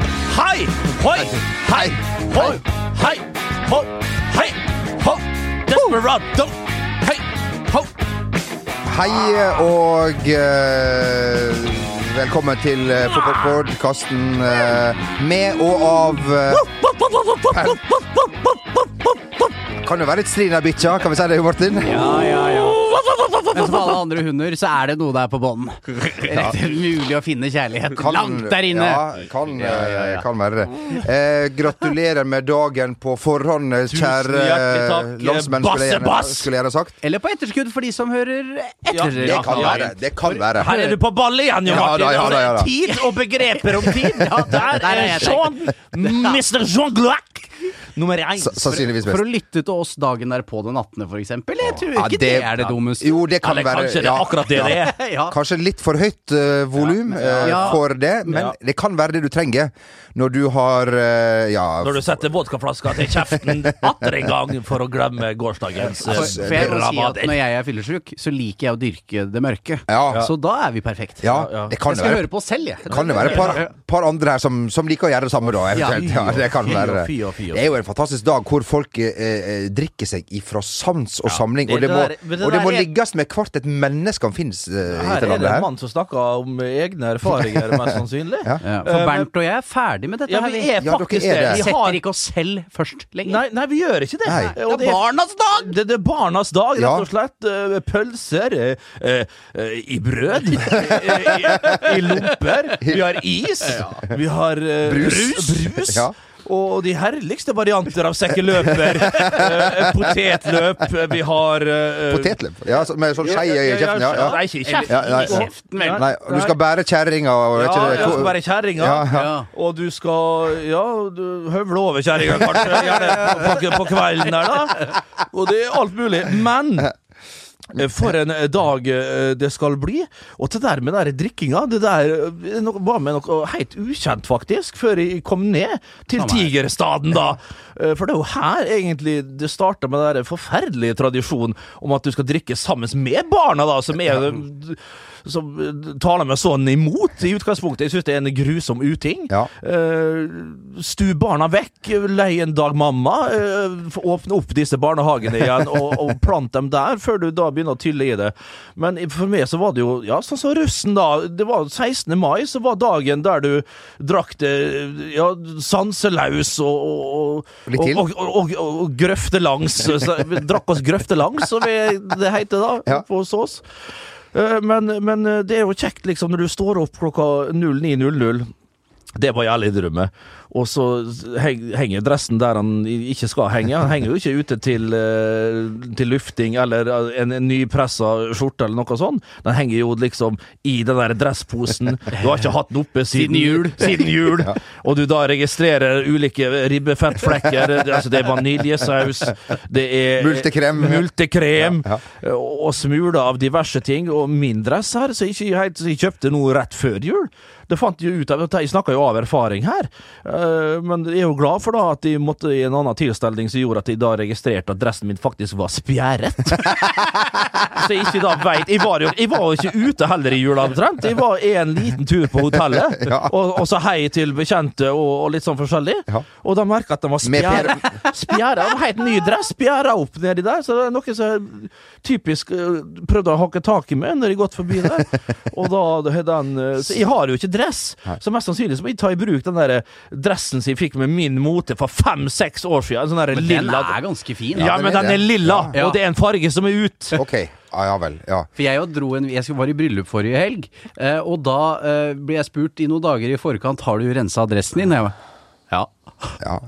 hei, hei, hoi, hei, hoi, hei, hoi, hei, ho. Desperado, hei, ho. Hei og uh, velkommen til uh, fotballpodkasten uh, med og av uh, Kan jo være litt stri i den bikkja, kan vi si det, Martin? Ja, ja, ja. Men som alle andre hunder, så er det noe der på bånn. Rett mulig å finne kjærlighet langt der inne. Ja, kan, eh, kan være det. Eh, gratulerer med dagen på forhånd, eh, kjære takk, landsmenn, skulle jeg gjerne- skulle jeg gjerne sagt. Eller på etterskudd for de som hører etter. Ja, Det kan være. Det kan være. Her er du på ballet igjen, jo, Ja Martin. da, ja da, ja da. Tid og begreper om tid. Ja, der Der er Jean, Mr. Jean Gloac nummer én. For, For å lytte til oss dagen der på den 18., for eksempel. Jeg tror Ja, ikke det, er det dummeste. Jo, det kan være kanskje det ja, er akkurat det det er. ja. Kanskje litt for høyt uh, volum Ja. for det, men Ja. det kan være det du trenger når du har uh, ja, Når du setter vodkaflaska til kjeften atter en gang for å glemme gårsdagens For, for jeg må si at når jeg er fyllesyk, så liker jeg å dyrke det mørke. Ja. Så da er vi perfekt. ja, ja. det kan Jeg skal være. høre på selv, jeg. Kan det være et par, par andre her som, som liker å gjøre det samme, da? Eventuelt. Ja, det kan være Det er jo en fantastisk dag hvor folk drikker seg ifra sans og samling. Og det må, og det må ligges med hvert et menneske som finnes eh, i Her er det en mann som snakker om egne erfaringer, mest sannsynlig. Ja. Ja, Eh, for Bernt og jeg er ferdig med dette. Ja, vi er Ja, faktisk er det. Vi setter ikke oss selv først lenger. Nei, nei, vi gjør ikke det. Nei. Og Det er barnas dag! Det, det er barnas dag, rett og slett. Eh, Pølser eh, i brød. I, I lomper. Vi har is. Vi har eh, Brus. brus. Og de herligste varianter av sekkeløper. uh, potetløp. Vi har uh, Potetløp. Ja, så- med sånn skei i kjeften. Ja, ja. Nei, ikke i kjeften. Ja, nei. Du skal bære kjerringa og Ja, jeg skal bære kjerringa. Og du skal ja, du høvle over kjerringa, kanskje. Gjerne på, på kvelden der, da. Og det er alt mulig. Men for en dag eh, det skal bli. Og det der med den drikkinga, det der eh, var med noe helt ukjent, faktisk, før jeg kom ned til. Tigerstaden, da. Eh, For det er jo her egentlig det starta med den forferdelige tradisjonen om at du skal drikke sammen med barna, da, som er som eh, taler meg sånn imot i utgangspunktet. Jeg syns det er en grusom uting. Ja. Uh, stu barna vekk, lei en dag mamma. uh, åpne opp disse barnehagene igjen og, og plant dem der, før du da begynner å tylle i det. Men for meg så var det jo ja, sånn som russen, da. Det var 16. mai, så var dagen der du drakk det ja, sanselaus og, og, og, og, og, grøftelangs. Drakk oss grøftelangs, som det heter da, Ja. på. Eh, Men, men eh, det er jo kjekt liksom når du står opp klokka 09.00. Det var jeg ærlig innrømme. Og så henger dressen der han ikke skal henge. Han henger jo ikke ute til, eh, til lufting eller en, en nypressa skjorte eller noe sånt. Den henger jo liksom i den der dressposen. Du har ikke hatt den oppe siden, Siden jul. Siden jul. Og du da registrerer ulike ribbefettflekker. Altså det er vaniljesaus, det er Multekrem. multekrem Ja, og smuler av diverse ting. Og min dress her, så jeg, ikke helt, så jeg kjøpte noe rett før jul. Det fant jeg ut av, Jeg snakka jo av erfaring her, eh, men jeg er jo glad for da at jeg måtte i en annen tilstelning som gjorde at jeg da registrerte at dressen min faktisk var spjæret. så jeg ikke da vet Jeg var jo, jeg var jo ikke ute heller i jula, omtrent. Jeg var en liten tur på hotellet, Ja. og, og så hei til bekjente og, og litt sånn forskjellig. Ja. Og da merka at den var spjæra. Spjæra, helt ny dress, spjæra opp nedi der. Så det er noe som typisk eh, prøvde å hakke tak i meg når jeg gått forbi der. Og da den eh, Så jeg har jo ikke dress, så mest sannsynlig så må jeg ta i bruk den der dressen som jeg fikk med min mote for fem-seks år siden. En sånn der Men den lilla er ganske fin. Ja, Ja, men den er lilla, Ja. og det er en farge som er ut. Ok. Ja, ja vel. Ja. For jeg dro en Jeg var i bryllup forrige helg, eh, og da eh, ble jeg spurt i noen dager i forkant Har du rensa adressen din. Jeg var, ja. Ja.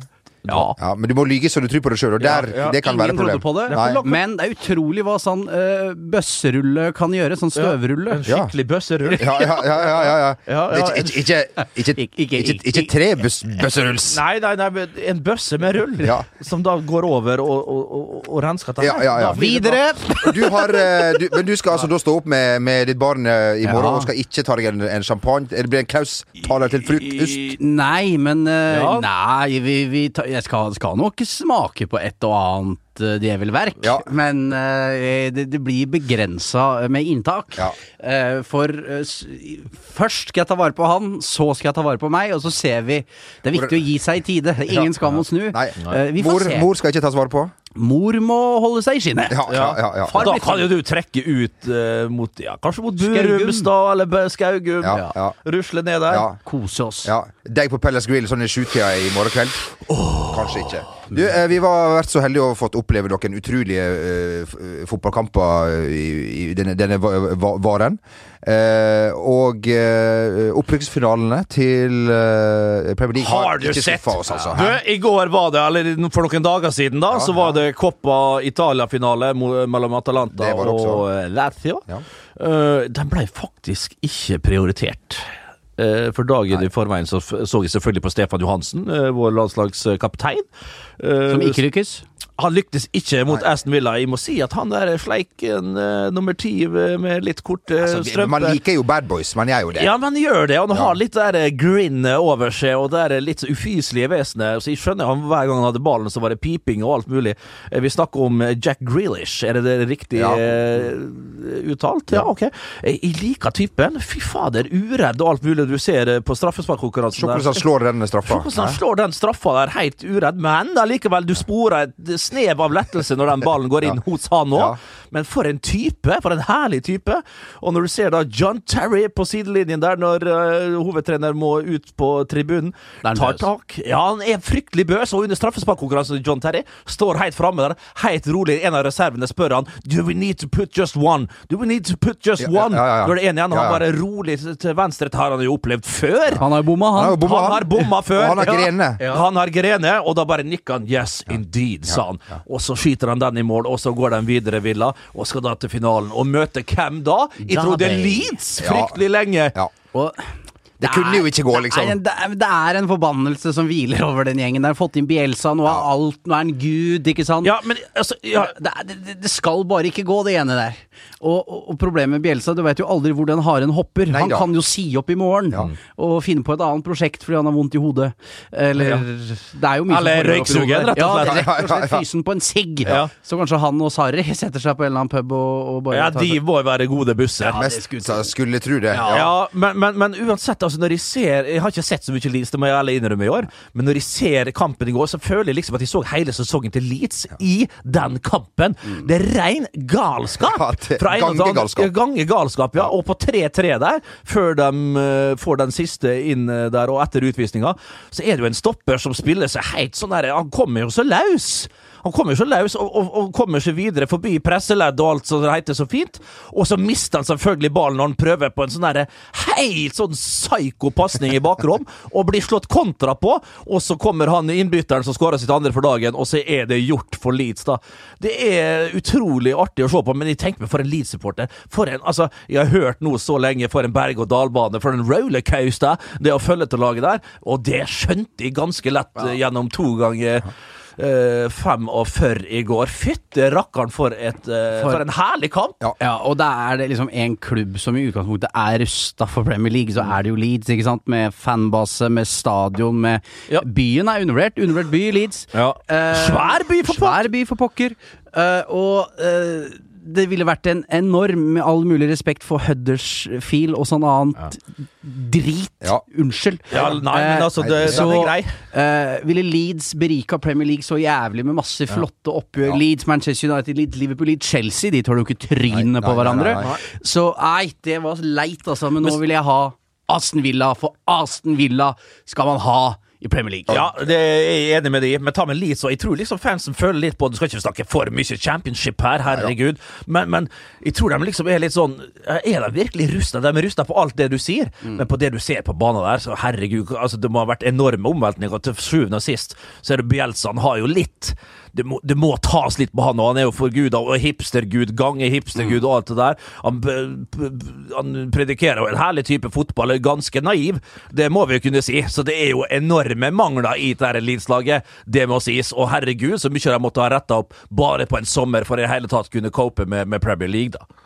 Ja. ja. Men du må lyge så du tror på det sjøl, og der, Ja, ja. det kan være Ingen et problem. på det. Nei. Men det er utrolig hva sånn uh, bøsserulle kan gjøre. Sånn støvrulle. En skikkelig bøsserulle. Ja, ja, ja. ja, ja, ja. Ja, ja, Det Ikke, ikke, ikke, ikke, Ikke- ikke, ikke- ikke tre bøs- bøsserulls. Nei, nei, nei, en bøsse med rull, Ja. som da går over og, og, og, og rensker dette. Ja, ja, Videre! Du har, eh, du, men du skal altså da stå opp med, med ditt barn eh, i morgen Ja. og skal ikke ta deg en, en champagne? Det blir en Klaus taler til frukost? Nei, men uh, Ja. Nei, vi, vi ta, jeg skal, skal nok smake på et og annet eh, djevelverk, Ja. men eh, det, det blir begrensa med inntak. Ja. Eh, for eh, først skal jeg ta vare på han, så skal jeg ta vare på meg, og så ser vi Det er viktig å gi seg i tide. Ingen skam å snu. Nei. Eh, vi får Mor, se. mor skal ikke tas vare på? Mor må holde seg i skinnet. Ja, ja, ja. ja. Far Da kan jo du trekke ut uh, mot ja, Kanskje mot. Burumstad eller Skaugum. Ja, ja. Rusle ned der. Ja. Kose oss. Ja, Deg på Pellas Grill sånn i sjutida i morgen kveld? Kanskje ikke. Du, eh, vi var vært så heldige å fått oppleve noen utrolige uh, eh, fotballkamper i, i denne, denne va- va- varen. Uh, og uh, opprykksfinalene til uh, Premier League Har du ikke sett? oss, altså. Du, I går var det, eller for noen dager siden, da, så var det Coppa Italia-finale mellom Atalanta og eh, Lazio. Ja. Uh, den ble faktisk ikke prioritert. Eh, for dagen i forveien så så jeg selvfølgelig på Stefan Johansen, eh, vår landslagskaptein. Eh, Som ikke lykkes. Han lyktes ikke mot Aston Villa. Jeg må si at han der fleiken uh, nummer ti eh, med litt korte Altså, strømper man liker jo bad boys, man gjør jo det. ja, men han gjør det. Han Ja. har litt der grinnet over seg, og det er litt så ufyselige vesenet. Så jeg skjønner han hver gang han hadde ballen, så var det piping og alt mulig. Vi snakker om Jack Grealish, er det det riktig Ja. uh, uttalt? Ja, Ja. ok. Jeg liker typen. Fy fader, uredd og alt mulig du ser på straffesparkkonkurransen. Se hvordan han slår den straffa. Se hvordan han slår den straffa der helt uredd, men allikevel, du sporer et snev av lettelse når den ballen går inn hos han òg. Ja. Men for en type! For en herlig type! Og når du ser da John Terry på sidelinjen der, når uh, hovedtrener må ut på tribunen, tar bøs. tak Ja, han er fryktelig bøs, og under straffesparkkonkurransen John Terry står helt framme der, helt rolig. En av reservene spør han Do we need to put just one? Do we need to put just Ja, ja, one? ja, ja. Da er det en igjen. Ja, Han bare rolig til venstre. Det har han jo opplevd før. Han har bomma, Han han. har bomma før. Og han har Ja. grene. Ja. Han har grene, og da bare nikker han 'yes, indeed', sa han. Og så skyter han den i mål, og så går de videre, Villa, og skal da til finalen. Og møte hvem da? Jeg trodde. Leeds fryktelig lenge. Og Det kunne jo ikke gå, liksom. Det, er, det er en forbannelse som hviler over den gjengen. Der har fått inn Bielsa, nå er alt Nå er han gud, ikke sant? Ja, men altså ja. Det, det, det skal bare ikke gå, det ene der. Og, og, og problemet med Bielsa, du vet jo aldri hvor den haren hopper. Nei han da. kan jo si opp i morgen Ja. og finne på et annet prosjekt fordi han har vondt i hodet. Eller Ja. Det er jo mye Eller foregår røyksugen, rett og slett. Ja, rett og slett fysen på en sigg. Så kanskje han og Sarri setter seg på en eller annen pub og, og bare ja, de må være gode busser. Ja, det Mest skulle- skulle tro det. Ja, men, men, men uansett, altså når jeg ser Jeg har ikke sett så mye Leeds, det må jeg alle innrømme i år, men når jeg ser kampen i går, så føler jeg liksom at jeg så hele sesongen til Leeds i den kampen. Det er rein galskap! Fra gangegalskap. Gangegalskap, ja. Og på 3-3 der, før de eh, får den siste inn eh, der, og etter utvisninga, så er det jo en stopper som spiller seg helt sånn der Han kommer jo så løs! Han kommer jo så løs og, og, og kommer seg videre forbi presseledd og alt som det heter så fint. Og så mister han selvfølgelig ballen når han prøver på en sånn helt sånn psyko pasning i bakrom, og blir slått kontra på. Og så kommer han innbytteren som skårer sitt andre for dagen, og så er det gjort for Leeds, da. Det er utrolig artig å se på, men jeg tenker meg for en Leeds-supporter. For en Altså, jeg har hørt noe så lenge for en berg-og-dal-bane, for en rollercoaster, det å følge til laget der, og det skjønte jeg ganske lett gjennom to ganger. Uh, 45 i går. Fytte rakkeren for, et, uh, For- for en herlig kamp! Ja. Ja, og da er det liksom en klubb som i utgangspunktet er rusta for Premier League, så er det jo Leeds, ikke sant. Med fanbase, med stadion, med Ja. Byen er undervurdert. Undervurdert by, Leeds. Ja. Uh, Svær by for pokker! Svær by for pokker. Eh, og eh, det ville vært en enorm, med all mulig respekt for Huddersfield og sånn annet drit. Ja. Unnskyld. Ja, nei, men altså, det, Eh, så, er grei. eh, ville Leeds berika Premier League så jævlig med masse flotte oppgjør. Ja. Leeds, Manchester United, Leeds, Liverpool, Leeds, Chelsea. De tåler jo ikke Nei, trynene på hverandre. nei, nei. Så nei, det var leit, altså. Men nå vil jeg ha Aston Villa, for Aston Villa skal man ha i Premier League. Ja, det er jeg enig med de, men ta med Leeds, og jeg tror liksom fansen føler litt på Du skal ikke snakke for mye championship her, herregud, men, men jeg tror de liksom er litt sånn Er de virkelig rusta? De er rusta på alt det du sier, men på det du ser på banen der, så herregud, altså det må ha vært enorme omveltninger. Til sjuende og sist så er det Bielsa, han har jo litt det må, det må tas litt på han, og han er jo forguda og hipstergud, gange hipstergud og alt det der. Han, han predikerer jo en herlig type fotball, er ganske naiv, det må vi jo kunne si. Så det er jo enorme mangler i dette Leeds-laget, det må sies. Og herregud, så mye de måtte ha retta opp bare på en sommer for i det hele tatt kunne cope med, med Premier League, da.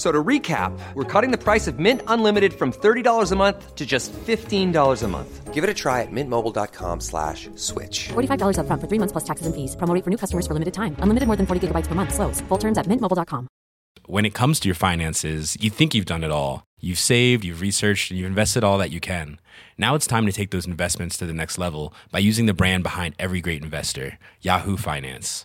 F- So to recap, we're cutting the price of Mint Unlimited from $30 a month to just $15 a month. Give it a try at mintmobile.com slash switch. $45 upfront for three months plus taxes and fees. Promo rate for new customers for limited time. Unlimited more than 40 gigabytes per month. Slows. Full terms at mintmobile.com. when it comes to your finances, you think you've done it all. You've saved, you've researched, and you've invested all that you can. Now it's time to take those investments to the next level by using the brand behind every great investor, Yahoo Finance.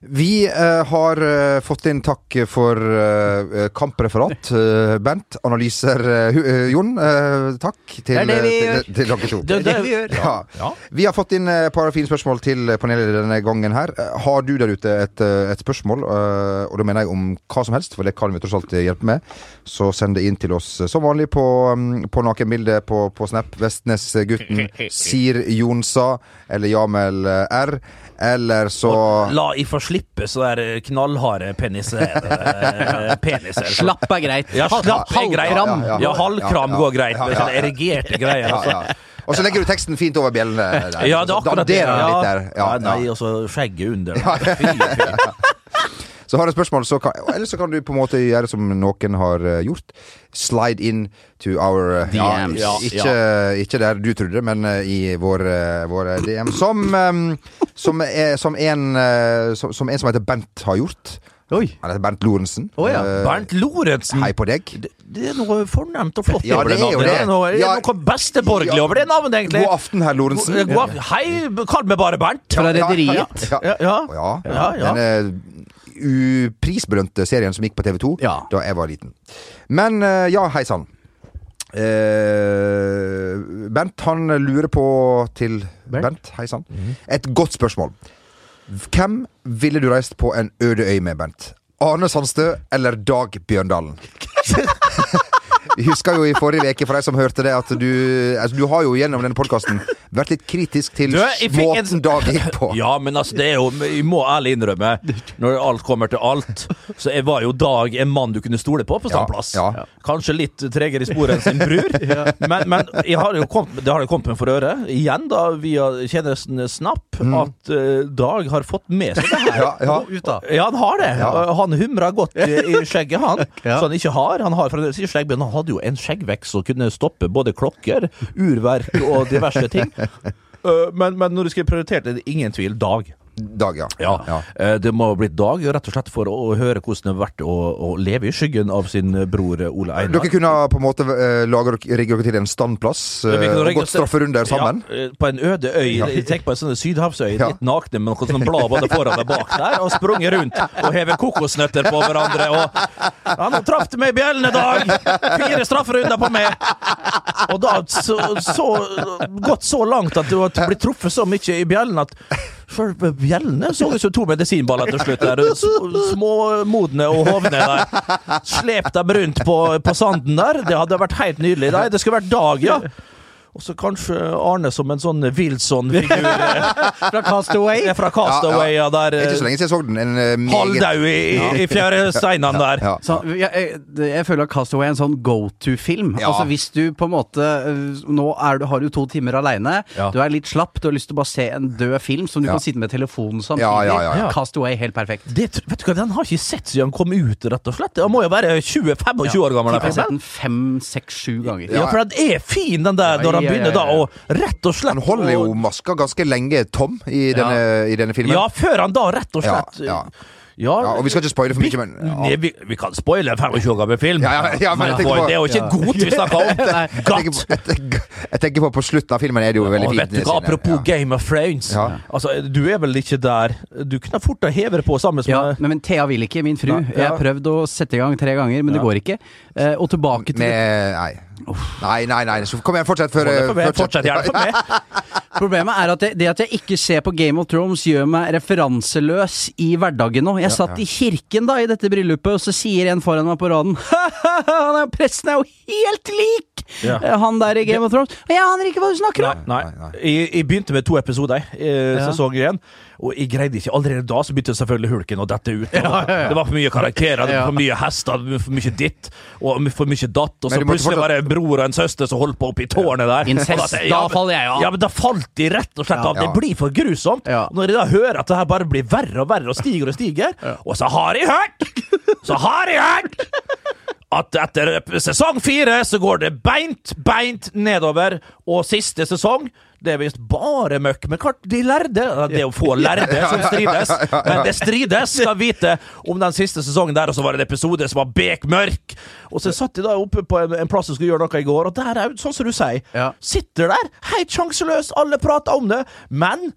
Vi eh, har eh, fått inn takk for eh, kampreferat. Eh, Bent, analyser eh, eh, Jon, eh, takk til, Det er det vi eh, gjør. to. Det, det, vi gjør. Ja. Ja. Vi har fått inn et par fine spørsmål til panelet denne gangen her. Eh, Har du der ute et, eh, et spørsmål, eh, og da mener jeg om hva som helst, for det kan vi tross alt hjelpe med, så send det inn til oss eh, som vanlig på, mm, på nakenbildet på, på Snap. Vestnesgutten sier Jonsa eller Jamel eh, R. Eller så La i få slippe så der knallharde peniser. eh, peniser. Slapp er greit. Ja, slapp er greit. Halvkram. Ja, ja, Ja, halvkram går greit, med sånne erigerte greier. Altså. Og så legger du teksten fint over bjellene. Der. Ja, det er akkurat det. Ja. litt der. Ja, Ja, nei, og så skjegget under. Fy, fy. Så har jeg et spørsmål, så kan, eller så kan du på en måte gjøre som noen har eh, gjort. Slide in to our eh, DMs. Ja, ikke, ikke der du trodde, men eh, i vår, vår DM. Som, eh, som, er, som, en, som, som en som heter Bent har gjort. Oi. Han heter Bernt Lorentzen. Oh, ja. Bernt Lorentzen. Hei på deg. Det, det er noe fornemt og flott Ja, det det er jo det. Det er noe, Ja. noe besteborgerlig Ja. over det navnet, egentlig. God aften, herr Lorentzen. God aften. Hei, kall meg bare Bernt. Fra Rederiet. Ja, ja, Ja, ja. ja. Uprisberømte serien som gikk på TV2 Ja. da jeg var liten. Men eh, ja, hei sann. Uh, Bent han lurer på til Bent, Bent hei sann. Et godt spørsmål. Hvem ville du reist på en øde øy med, Bent? Arne Sandstø eller Dag Bjørndalen? Vi husker jo i forrige uke, for deg som hørte det, at du altså, Du har jo gjennom denne podkasten vært litt kritisk til Du, måten Dag gikk på. Ja, men altså, det er jo Vi må ærlig innrømme, når alt kommer til alt, så jeg var jo Dag en mann du kunne stole på på standplass. Ja, ja. Kanskje litt tregere i sporet enn sin bror, men, men jeg har jo kommet, det har jo kommet meg for øre, igjen da, via tjenesten Snap, at eh, Dag har fått med seg det her. Ja, ja. Ut da. Ja, han har det. Ja. Han humra godt i i skjegget, han. Ja. Så han ikke har. Han har fremdeles ikke skjegg, men han hadde jo en skjeggvekst som kunne stoppe både klokker, urverk og diverse ting. Uh, men, men når du skulle prioritert det, er det ingen tvil Dag. Dag, ja. Ja, ja. eh, Det må ha blitt Dag, rett og slett for å høre hvordan det har vært å, å leve i skyggen av sin bror eh, Ole Einar. Dere kunne på en måte lage, rigge dere til en standplass eh, og gått strafferunder sammen. Ja, eh, på en øde øy. Tenk på en sånn sydhavsøy, litt nakne med noen sånne blad både foran og bak der, og sprunget rundt og hevet kokosnøtter på hverandre. Og ja, nå traff du meg i bjellene, Dag! Fire strafferunder på meg! Og da så, så gått så langt at du har blitt truffet så mye i bjellene at for bjellene så ut som to medisinballer til slutt. der Småmodne og hovne der. Slep dem rundt på, på sanden der. Det hadde vært helt nydelig. Nei, det skulle vært Dag, ja. Og så kanskje Arne som en sånn Wilson-figur eh, Fra Castaway. fra Castaway, ja, der er ikke så eh, lenge siden jeg så den. En, uh, halvdau i, ja. i fjæresteinene der. Ja. Så, jeg, jeg, jeg føler at Castaway er en sånn go to-film. Ja. Altså Hvis du på en måte øh, Nå er du, har du to timer aleine, Ja. du er litt slapp, du har lyst til å bare se en død film som du Ja. kan sitte med telefonen samtidig. Ja, ja, ja, ja. Castaway, helt perfekt. Det, vet du hva, Den har jeg ikke sett siden den kom ut, rett og slett. Den må jo være 20-25 år gammel. Jeg har sett den fem, seks, sju ganger. Ja, for den er fin, den der, han Ja, ja, begynner ja, da å rett og slett Han holder jo maska ganske lenge tom i denne, i denne filmen. Ja, før han da rett og slett ja. Ja, Ja, og vi skal ikke spoile for mye, men Nei, vi, vi kan spoile en 25 år gammel film. Ja, ja, ja, men jeg på- det er jo ikke godt vi snakker om. jeg tenker, på, jeg, tenker, jeg tenker på på slutten av filmen er det jo veldig fint. vet du hva. Apropos Ja. Game of Thrones. Ja. Altså, Du er vel ikke der Du kunne fort ha hevet på sammen Ja, men, men Thea vil ikke, min fru. Nei, Jeg har prøvd å sette i gang tre ganger, men det går ikke. Eh, og tilbake til Med Nei. Nei, nei, nei. Så kom igjen, fortsett før Fortsett, fortsett gjerne for meg. Problemet er at det, det at jeg ikke ser på Game of Thrones, gjør meg referanseløs i hverdagen nå. Jeg satt i kirken da i dette bryllupet, og så sier en foran meg på raden Han er, Presten er jo helt lik Ja. eh, han der i Game of Thrones! Og jeg aner ikke hva du snakker om! Nei, nei. Jeg, jeg begynte med to episoder i Ja. sesong én. Og jeg greide ikke Allerede da så begynte selvfølgelig hulken å dette ut. og Det var for mye karakterer, det var for mye hester, for mye ditt og for mye datt. Og så plutselig fortsatt- var det en bror og en søster som holdt på oppi tårnet der. Incest, Og da faller jeg av. Ja, men Da falt de rett og slett av. Ja. Det blir for grusomt. Ja. Når jeg da hører at det her bare blir verre og verre og stiger og stiger, og så har jeg hørt Så har jeg hørt at etter sesong fire så går det beint, beint nedover, og siste sesong det er visst bare møkk. Men klart, de lærde Det er jo få lærde som strides, men det strides. Skal vite om den siste sesongen der, og så var det en episode som var bekmørk. Og så satt de da oppe på en, en plass og skulle gjøre noe i går, og der er jo sånn som du sier. Sitter der, helt sjanseløs, alle prater om det, men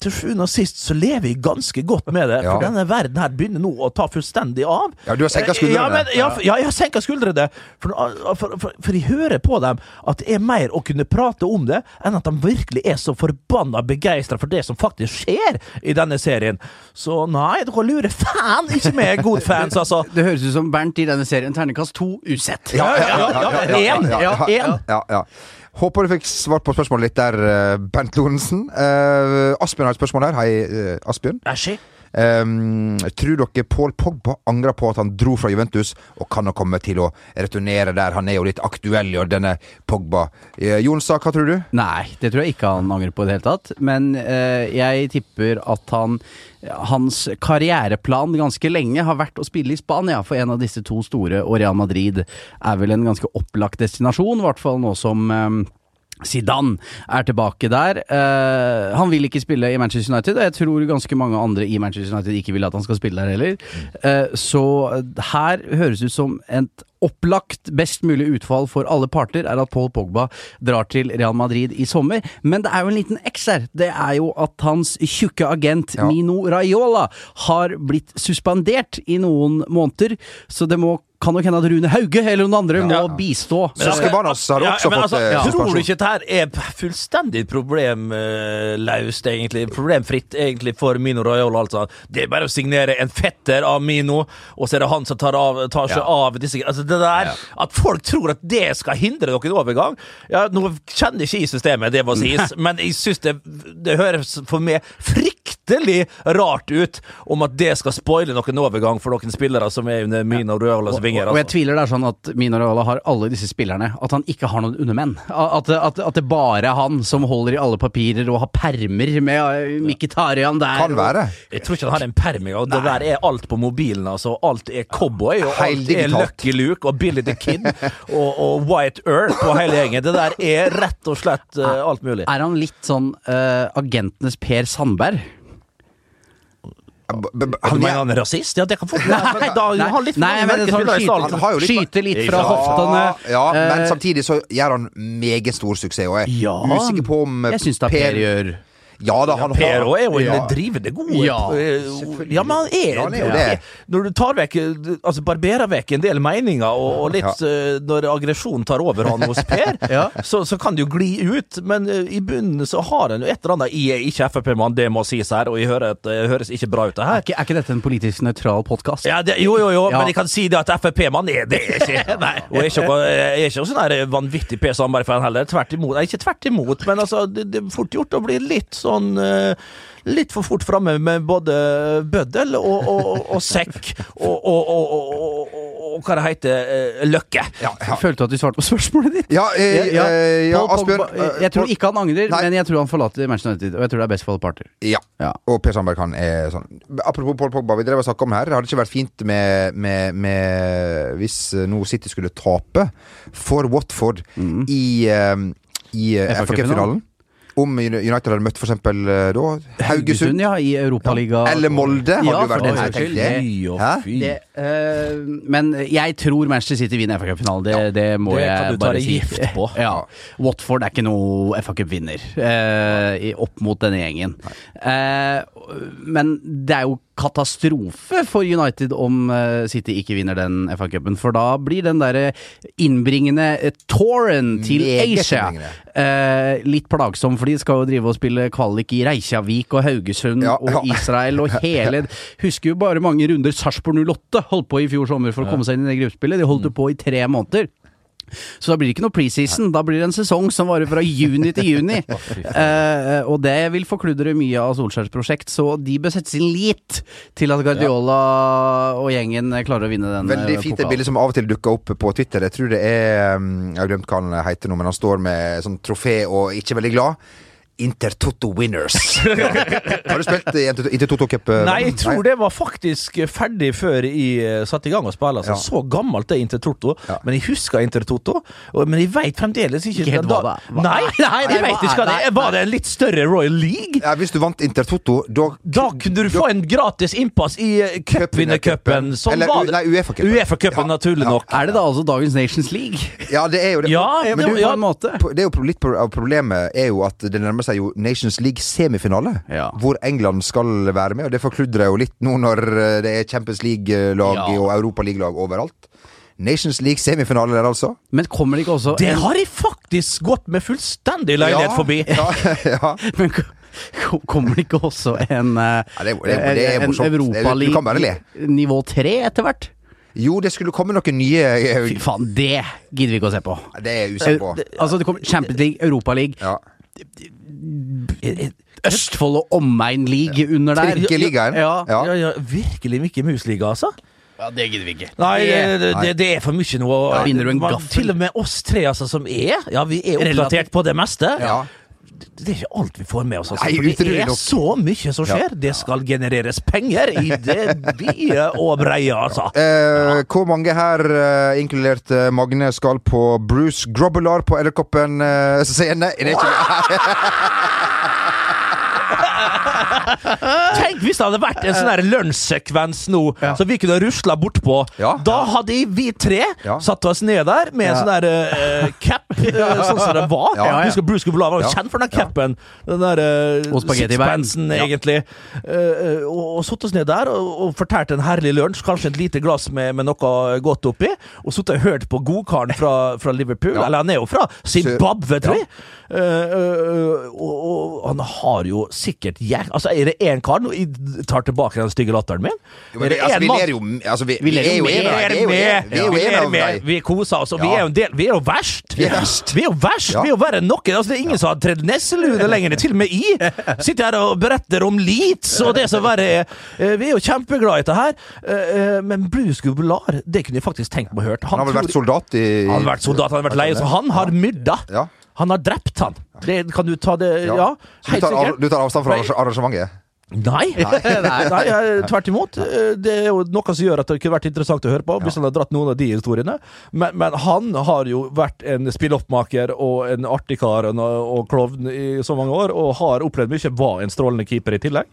til sjuende og sist så lever jeg ganske godt med det, for Ja. denne verden her begynner nå å ta fullstendig av. Ja, du har senket Eh, skuldrene. Ja, men, ja, ja jeg har senka skuldrene. For, for, for, for jeg hører på dem at det er mer å kunne prate om det, enn at de virkelig er så forbanna begeistra for det som faktisk skjer i denne serien. Så nei, dere lurer faen ikke med Godfans, altså. Det høres ut som Bernt i denne serien Ternekast 2 usett. Ja, ja, ja, ja, en, ja, en. Ja, ja. Håper du fikk svart på spørsmålet litt der, Bent Bernt Lorentzen. Uh, Asbjørn har et spørsmål her. Hei, uh, Asbjørn. Æsj. Um, tror dere Paul Pogba angrer på at han dro fra Juventus, og kan ha komme til å returnere der? Han er jo litt aktuell i denne Pogba. Uh, Jonsa, hva tror du? Nei, det tror jeg ikke han angrer på i det hele tatt. Men uh, jeg tipper at han Hans karriereplan ganske lenge har vært å spille i Spania, for en av disse to store, og Real Madrid er vel en ganske opplagt destinasjon, i hvert fall nå som eh, Zidane er tilbake der. Uh, han vil ikke spille i Manchester United, og jeg tror ganske mange andre i Manchester United ikke vil at han skal spille der heller. Uh, så her høres det ut som et opplagt best mulig utfall for alle parter er at Paul Pogba drar til Real Madrid i sommer. Men det er jo en liten X her. Det er jo at hans tjukke agent Ja. Mino Raiola har blitt suspendert i noen måneder, så det må kan nok hende at Rune Hauge eller noen andre må bistå. Men Saskibanas har Ja, også men fått altså, eh, Tror du ikke dette her er fullstendig problemløst, egentlig? Problemfritt, egentlig, for Mino Royal, altså. Det er bare å signere en fetter av Mino, og så er det han som tar, av, tar seg av disse altså, det der, At folk tror at det skal hindre noen overgang Ja, Nå kjenner ikke jeg systemet, det må sies, men jeg syns det, det høres for meg fryktelig rart ut om at det skal spoile noen overgang for noen spillere som er under Mino Royalas vinger. Og jeg Altså. tviler det er sånn at Mino Raiola har alle disse spillerne. At han ikke har noen undermenn. At, at, at det bare er han som holder i alle papirer og har permer med Mkhitarian der. Kan være. Jeg tror ikke han har en perm engang. Det der er alt på mobilen. altså. Alt er cowboy, og alt er. Lucky Luke og Billy the Kid og, og White Earth og hele gjengen. Det der er rett og slett uh, alt mulig. Er han litt sånn uh, agentenes Per Sandberg? Han, mener han er rasist? Ja, det kan fort være. Da har han litt Nei, men sånn spillere i skyte, stallen. Han litt- skyte litt fra hoftene. ja, men Eh, samtidig så gjør han meget stor suksess, og jeg er Ja, usikker på om eh, Jeg syns da Per gjør Ja da, han Per òg er jo en ja. drivende god Ja, eh, Ja, men han er, Ja, han er jo det. Når du tar vekk Altså barberer vekk en del meninger, og, og litt uh, Når aggresjonen tar overhånd hos Per, Ja. så, så kan det jo gli ut. Men uh, i bunnen så har han jo et eller annet Jeg er ikke Frp-mann, det må sies her, og jeg hører at det høres ikke bra ut, det Er her. ikke, er ikke dette en politisk nøytral podkast? Ja, det, jo, jo, jo, Ja. men jeg kan si det at Frp-mann er det ikke. ikke. Og jeg er ikke, jeg er ikke sånn vanvittig Per Sandberg-fan heller. Tvert imot. Nei, ikke tvert imot, men altså, det, det er fort gjort å bli litt sånn eh, Litt for fort framme med både bøddel og, og, og, og sekk og, og, og, og, og, og hva det heter, eh, løkke. Ja, ja. Jeg følte at du svarte på spørsmålet ditt. Ja, eh, Ja, eh, ja, Paul Asbjørn Pogba- eh, Jeg tror ikke han angrer, Nei. men jeg tror han forlater Manchester United. Og jeg tror det er best for alle parter. Ja. Ja. Og Per Sandberg han er sånn Apropos Paul Pogba, vi drev og snakka om her. Det Hadde ikke vært fint med, med, med Hvis eh, nå City skulle tape for Watford i, um, i eh, FA FA-cupfinalen? Om United hadde møtt for eksempel eh, da Haugesund? ja, i Europaliga. Eller Molde? Hadde Ja, jo vært for en den saks skyld. det. Fy Hæ? fy. Det, eh, men jeg tror Manchester City vinner FA Cup-finalen. Det, det må Det jeg kan du bare si. gift på. Ja. Watford er ikke noe FA Cup-vinner eh, opp mot denne gjengen. Uh, men det er jo katastrofe for United om eh, City ikke vinner den FA Cupen. For da blir den derre innbringende touren til Asia eh, litt plagsom, for de skal jo drive og spille kvalik i Reykjavik og Haugesund Ja, og. Israel og hele Husker jo bare mange runder Sarpsborg 08 holdt på i fjor sommer for å komme seg inn i det gruppespillet. De holdt jo på i tre måneder. Så da blir det ikke noe preseason, da blir det en sesong som varer fra juni til juni. eh, og det vil forkludre mye av Solskjærs prosjekt, så de bør sette sin lit til at Guardiola og gjengen klarer å vinne den Veldig eh, fint det bildet som av og til dukker opp på Twitter. Jeg tror det er um, Jeg har glemt hva han heter nå, men han står med sånn trofé og ikke veldig glad. Inter Winners. Winners. har du spilt i Inter Inter Cup? eh, Nei, jeg tror det var faktisk ferdig før jeg eh, satte i gang å spille. Altså. Ja. Så gammelt er Intertoto. Ja. Men jeg husker Intertoto, men jeg veit fremdeles ikke Ikke hva det er. Nei, nei, jeg Nei, ikke hva det er-. Var det en litt større Royal League? Ja, hvis du vant Intertoto, da Da kunne du få en gratis innpass i eh, cupvinnercupen. Sånn Eller var det. nei, UEFA-cupen. UEFA-cupen, Ja, naturlig ja. nok. Er det da altså dagens Nations League? Ja, det er jo det. Ja, men det- du, ja. på en måte. det er jo litt av problemet er jo at det nærmer seg jo Nations League-semifinale. Ja. Hvor England skal være med, og det forkludrer jo litt nå når eh, det er Champions League-lag Ja. og Europa League-lag overalt. Nations League-semifinale der, altså. Men kommer det ikke også Det har de faktisk gått med fullstendig leilighet Ja, forbi. Ja, ja. Men kommer det ikke også en, eh, er en morsomt. Det er- du kan bare le. Europaliga nivå tre etter hvert? Jo, det skulle komme noen nye eh, Fy faen, det gidder vi ikke å se på. Det er jeg usikker på. Altså, det kommer Champions League, Europaliga, Ja. Østfold og omegn league under der. Trikkeligaen. Ja. Ja. Ja, ja, virkelig Mikke Mus-liga, altså. ja, det gidder vi ikke. Nei, det, det, det er for mye nå. Ja, du en gaffel? Til og med oss tre, altså, som er Ja, vi er oppdatert på det meste. Ja. Det er ikke alt vi får med oss. Altså, Nei, det er nok. så mye som skjer. Det skal genereres penger i det vide og breie, altså. Eh, hvor mange her, eh, inkludert eh, Magne, skal på Bruce Grobbelaar på Edderkoppen eh, scene? Er det ikke Tenk hvis det hadde vært en sånn lunsjsekvens nå, som vi kunne rusla bortpå. Ja. Da hadde vi tre Ja. satt oss ned der med en sånn der uh, cap, eh, sånn som det var. Ja, ja. Husker Bruce Grobbelaar var Ja. kjent for den capen. Den der uh, sixpensen, Ja. egentlig. Eh, og, og satt oss ned der og, og fortalte en herlig lunsj, kanskje et lite glass med, med noe godt oppi. Og sittet og hørt på godkaren fra, fra Liverpool. Ja. Eller han er jo fra Zimbabwe, tror Ja. jeg. Uh, eh, og, og han har jo sikkert jæk... Altså, er det én kar jeg tar tilbake den stygge latteren min. Jo, men vi, altså, vi ler jo altså, vi, vi, ler er jo er er med! vi er jo er med. Vi koser oss, og vi er jo en del Vi er jo verst! Vi er verst. Vi er jo verst! Vi er jo verre enn noen. Altså, det er ingen som har tredd nesselue lenger. Til og med i. sitter her og beretter om Leeds og det som verre er. Eh, Vi er jo kjempeglade i dette her, Eh, eh, men Bruce Gubelar, det kunne jeg faktisk tenkt meg å høre. Han har vel vært soldat i han har vært soldat, han har vært leie, så han har myrda. Ja. Han har drept han. Det, kan du ta det Ja, Ja. Du tar, av, du tar avstand fra Nei. arrangementet? Nei. Nei, jeg- tvert imot. Eh, Det er jo noe som gjør at det kunne vært interessant å høre på, hvis han hadde dratt noen av de historiene. Men, men han har jo vært en spilloppmaker og en artig kar og, og klovn i så mange år, og har opplevd mye. Var en strålende keeper i tillegg.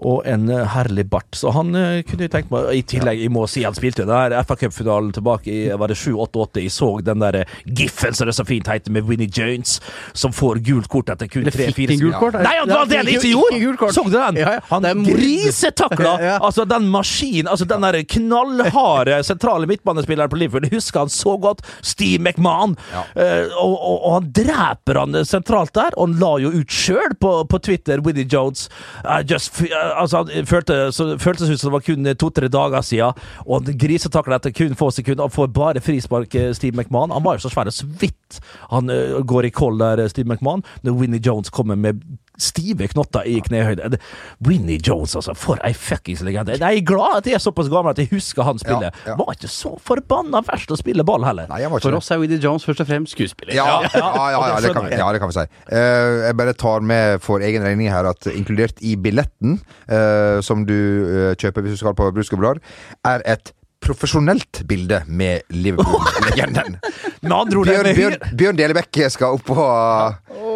Og en eh, herlig bart. Så han eh, kunne jeg tenkt meg I tillegg, jeg må si han spilte der FA Cup-finalen tilbake i var det 7-8-8. Jeg så den der eh, giffen som det så fint heter, med Winnie Jones, som får gult kort etter kun tre-fire kort? Nei, det var det han ikke gjorde! Så du den? Han grisetakla! Altså, den maskinen, altså den der knallharde sentrale midtbanespilleren på Liverpool, jeg husker han så godt. Steve McMahon. Og, og, og han dreper han sentralt der, og han la jo ut sjøl på, på Twitter, Winnie Jones. I just, eh, altså, han følte, så, føltes ut som det var kun to-tre dager siden, og han grisetakla etter kun få sekunder. Han får bare frispark, eh, Steve McMahon. Han var jo så svær, så vidt han eh, går i koll der, eh, Steve McMahon, når Winnie Jones kommer med stive knotter i knehøyde. Winnie Jones, altså. For ei fuckings legende. Jeg er glad at jeg er såpass gammel at jeg husker han spillet. Ja, ja. Var ikke så forbanna verst å spille ball heller. Nei, jeg var ikke For det. oss er Winnie Jones først og fremst skuespiller. Ja, ja, ja, ja, og det kan, ja, det kan vi si. Uh, jeg bare tar med for egen regning her at inkludert i billetten uh, som du uh, kjøper hvis du skal på Bruskeblad, er et profesjonelt bilde med Liverpool-legenden. Bjørn, Bjørn, Bjørn Delebekk skal opp på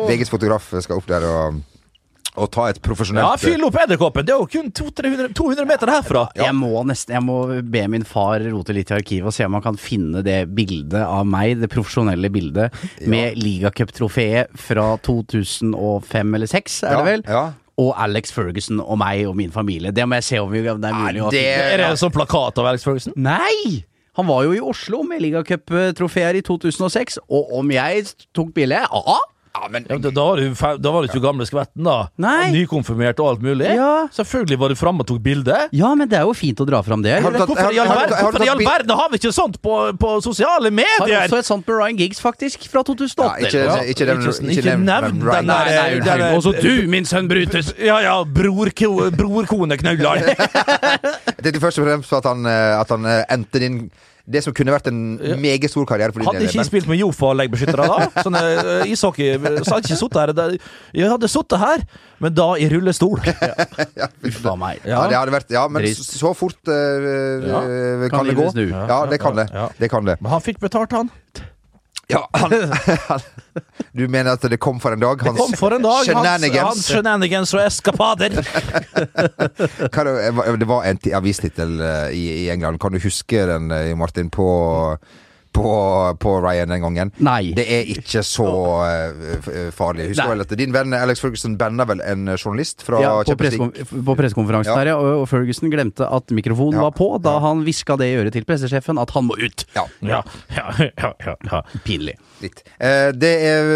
VGs fotograf skal opp der og, og ta et profesjonelt Ja, fyll opp edderkoppen! Det er jo kun 200, 200 meter herfra. Jeg må nesten Jeg må be min far rote litt i arkivet og se om han kan finne det bildet av meg, det profesjonelle bildet, med ligacuptrofeet fra 2005 eller 2006, er Ja, det vel? ja. Og Alex Ferguson og meg og min familie. Det må jeg se om vi- det er mulig å det- finne. Er det en sånn plakat av Alex Ferguson? Nei! Han var jo i Oslo med ligacuptrofeer i 2006, og om jeg tok bilde Ja! Ja, men Ja, men da, var du, da var du ikke gamle skvetten, da. Nei. Nykonfirmert og alt mulig. Ja. Selvfølgelig var du framme og tok bilde. Ja, men det er jo fint å dra fram det. Tatt- Hvorfor i all verden, har vi ikke sånt på, på sosiale Har du også et sånt med Ryan Giggs, faktisk, fra 2008. Ja, ikke- nevn- Ikke- ikke ikke nevn- nevn nevn Ryan. den der- der- Også du, min sønn Brutus! Ja, ja, bror, brorkone knøller. Jeg tenkte først og fremst på at han, eh, at han eh, endte din det som kunne vært en meget stor karriere for din Hadde ikke spilt med Jofa-leggbeskyttere da? Sånne uh, ishockey Så hadde ikke sittet her. Jeg hadde sittet her, men da i rullestol. Uff a meg. Ja, det hadde vært Ja, men så, så fort uh, kan, Kan det gå. Ja, det kan det. Ja. Det kan det. Men han fikk betalt, han. Ja, han, han, du mener at det kom for en dag? Det kom for en dag. Hans, Shenanigans. hans shenanigans og eskapader. Er det, det var en ti- avistittel eh, i, i England. Kan du huske den, eh, Martin, på, på, på Ryan den gangen? Nei. Det er ikke så eh, eh, farlig. Husk vel at Din venn Alex Ferguson banna vel en journalist fra Ja, på, pressekonferansen Ja. der, ja. Og Ferguson glemte at mikrofonen Ja. var på da han hviska det i øret til pressesjefen at han må ut. Ja, Ja, ja, ja, ja, ja. Pinlig. Litt. Eh, det er,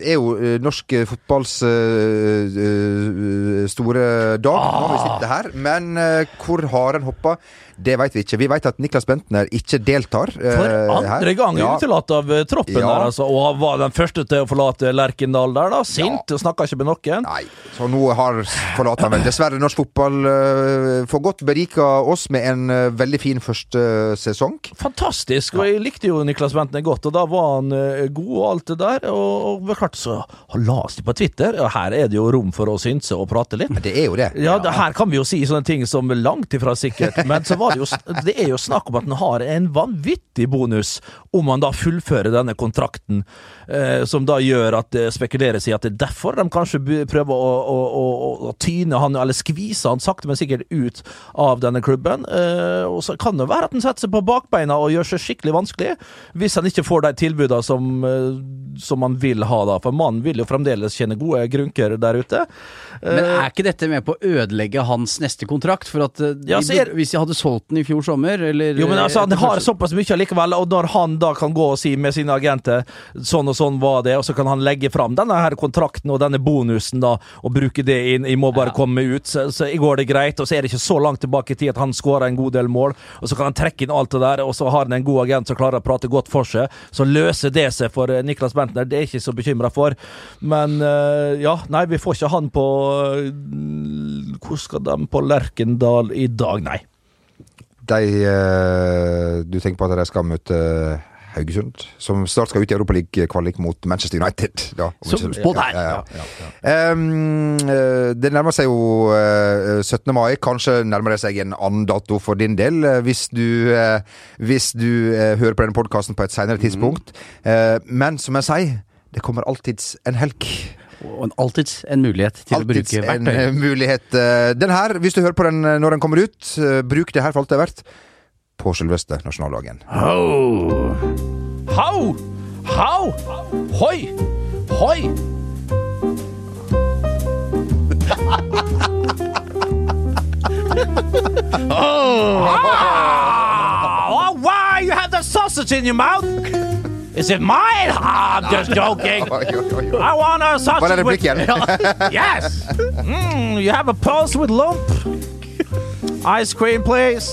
er jo eh, norsk fotballs eh, eh, store dag når vi sitter her. Men hvor hvor haren hoppa, det veit vi ikke. Vi veit at Niklas Bentner ikke deltar For andre gang Ja. utelatt av troppen Ja. der, altså. Og var den første til å forlate Lerkendal der, da. Sint, og snakka ikke med noen. Nei, så nå har forlater han vel dessverre norsk fotball for godt berika oss med en veldig fin første sesong. Fantastisk, og jeg likte jo Niklas Bentner godt, og da var han eh, god og alt det der. Og, og klart så la las det på Twitter, og her er det jo rom for å synse og prate litt. Men det er jo det. Ja, det, her kan vi jo si sånne ting som langt ifra sikkert, men så var det jo Det er jo snakk om at en har en vanvittig bonus om han da fullfører denne kontrakten, eh, som da gjør at det spekuleres i at det er derfor de kanskje prøver å, å, å, å tyne han, eller skvise han sakte, men sikkert ut av denne klubben. Eh, og så kan det være at han setter seg på bakbeina og gjør seg skikkelig vanskelig, hvis han ikke får de tilbudene som, eh, som han vil ha, da. For mannen vil jo fremdeles tjene gode grunker der ute. Men er ikke dette med på å ødelegge hans neste kontrakt? For at eh, Ja, er- Hvis de hadde solgt den i fjor sommer, eller Jo, men altså, Han har såpass mye allikevel, og når han da kan gå og si med sine agenter sånn og sånn var det, og så kan han legge fram denne her kontrakten og denne bonusen da, og bruke det inn, jeg må bare Ja. komme ut, så, så går det greit, og så er det ikke så langt tilbake i tid at han skårer en god del mål, og så kan han trekke inn alt det der, og så har han en god agent som klarer å prate godt for seg, så løser det seg for eh, Niklas Bentner, det er jeg ikke så bekymra for, men eh, ja, nei, vi får ikke han på eh, Hvor skal de på Lerkendal i dag? Nei. De Du tenker på at de skal møte Haugesund, som snart skal ut i Europaliga-kvalik mot Manchester United. Da, om Som spådd her. Ja, ja. Um, eh, det nærmer seg jo eh, 17. mai. Kanskje nærmer det seg en annen dato for din del, eh, hvis du, eh, hvis du eh, hører på denne podkasten på et senere tidspunkt. Mm. men som jeg sier, det kommer alltids en helg. Og en, alltids en mulighet til Alltids å bruke verktøy. Alltids en mulighet. eh, Den her, hvis du hører på den eh, når den kommer ut, eh, bruk det her for alt det er verdt på selveste nasjonaldagen. Oh. How? How? Hoi! Hoi! oh! Why you have the sausage in your mouth? Is it mine? Ah, I'm just joking. I want a sausage Var det with... replikk igjen? yes! Mm, you have a pulse with lump? Ice cream, please.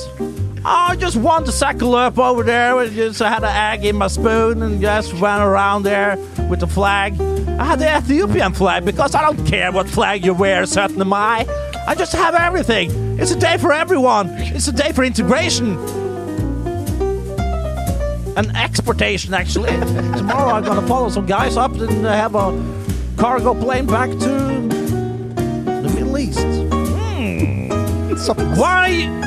Oh, I just want to suckle up over there. and Just had an egg in my spoon and just went around there with the flag. I had the Ethiopian flag because I don't care what flag you wear, certain am I. I just have everything. It's a day for everyone. It's a day for integration. And exportation, actually. Tomorrow I'm gonna follow some guys up and have a cargo plane back to the Middle East. Hmm. Why?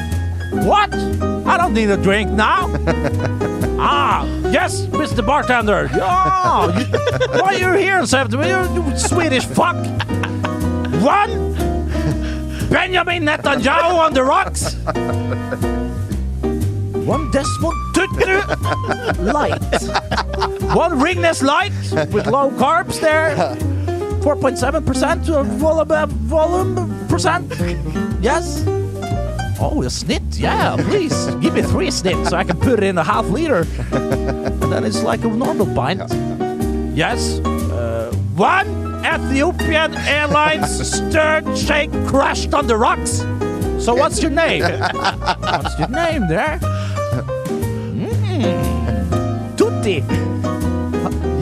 What? I don't need a drink now. ah, yes, Mr. Bartender. You- why are you here, Seven? You, you Swedish fuck. One. Benjamin Netanyahu on the rocks. One Desmond Tutu light. One Ringnes light with low carbs there. 4.7% of volume, volume percent. Yes. Oh, a snit? Yeah, please. Give me three snits so I can put it in a half liter. Then it's like a normal pint. Yes. Uh, one Ethiopian Airlines stern shake crashed on the rocks. So what's your name? what's your name there? Mm. Tutti.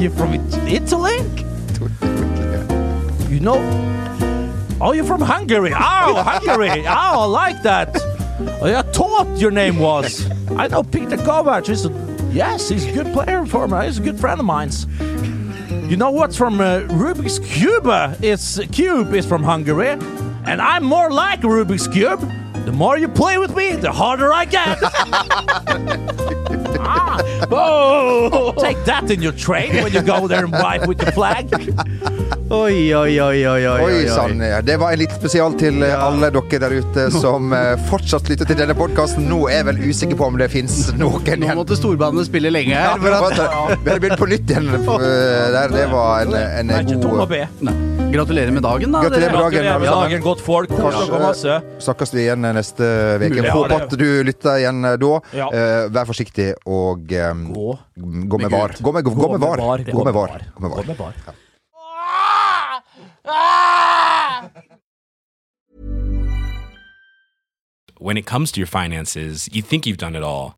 You from Italy? You know? Oh, you're from Hungary. Oh, Hungary. Oh, I like that. Oh, I thought your name was. I know Peter Kovac. He's a, yes, he's a good player for me. He's a good friend of mine. You know what's from uh, Rubik's Cube? Uh, It's Cube is from Hungary, and I'm more like Rubik's Cube. The more you play with me, the harder I get. ah, oh, take that in your train when you go there and wipe with the flag. Oi, oi, oi, oi, oi, Oi sann. ja. Det var en liten spesial til ja. alle dere der ute som eh, fortsatt lytter til denne podkasten. Nå er jeg vel usikker på om det fins noen Nå måtte storbandet spille lenge Ja, at... vi hadde har begynt på nytt igjen. eh, Der, det var en, en Nei, ikke tom god be. Nei. Gratulerer med dagen, da. Gratulerer med dagen, Gratulerer med dagen, godt folk. Kanskje- Snakkes vi igjen neste uke. Håper at du lytter igjen eh, da. Ja. Uh, vær forsiktig og eh, Gå. gå med var. Gå med, gå med var. Gå med var. Gå med Gå var. med var. When it comes to your finances, you think you've done it all.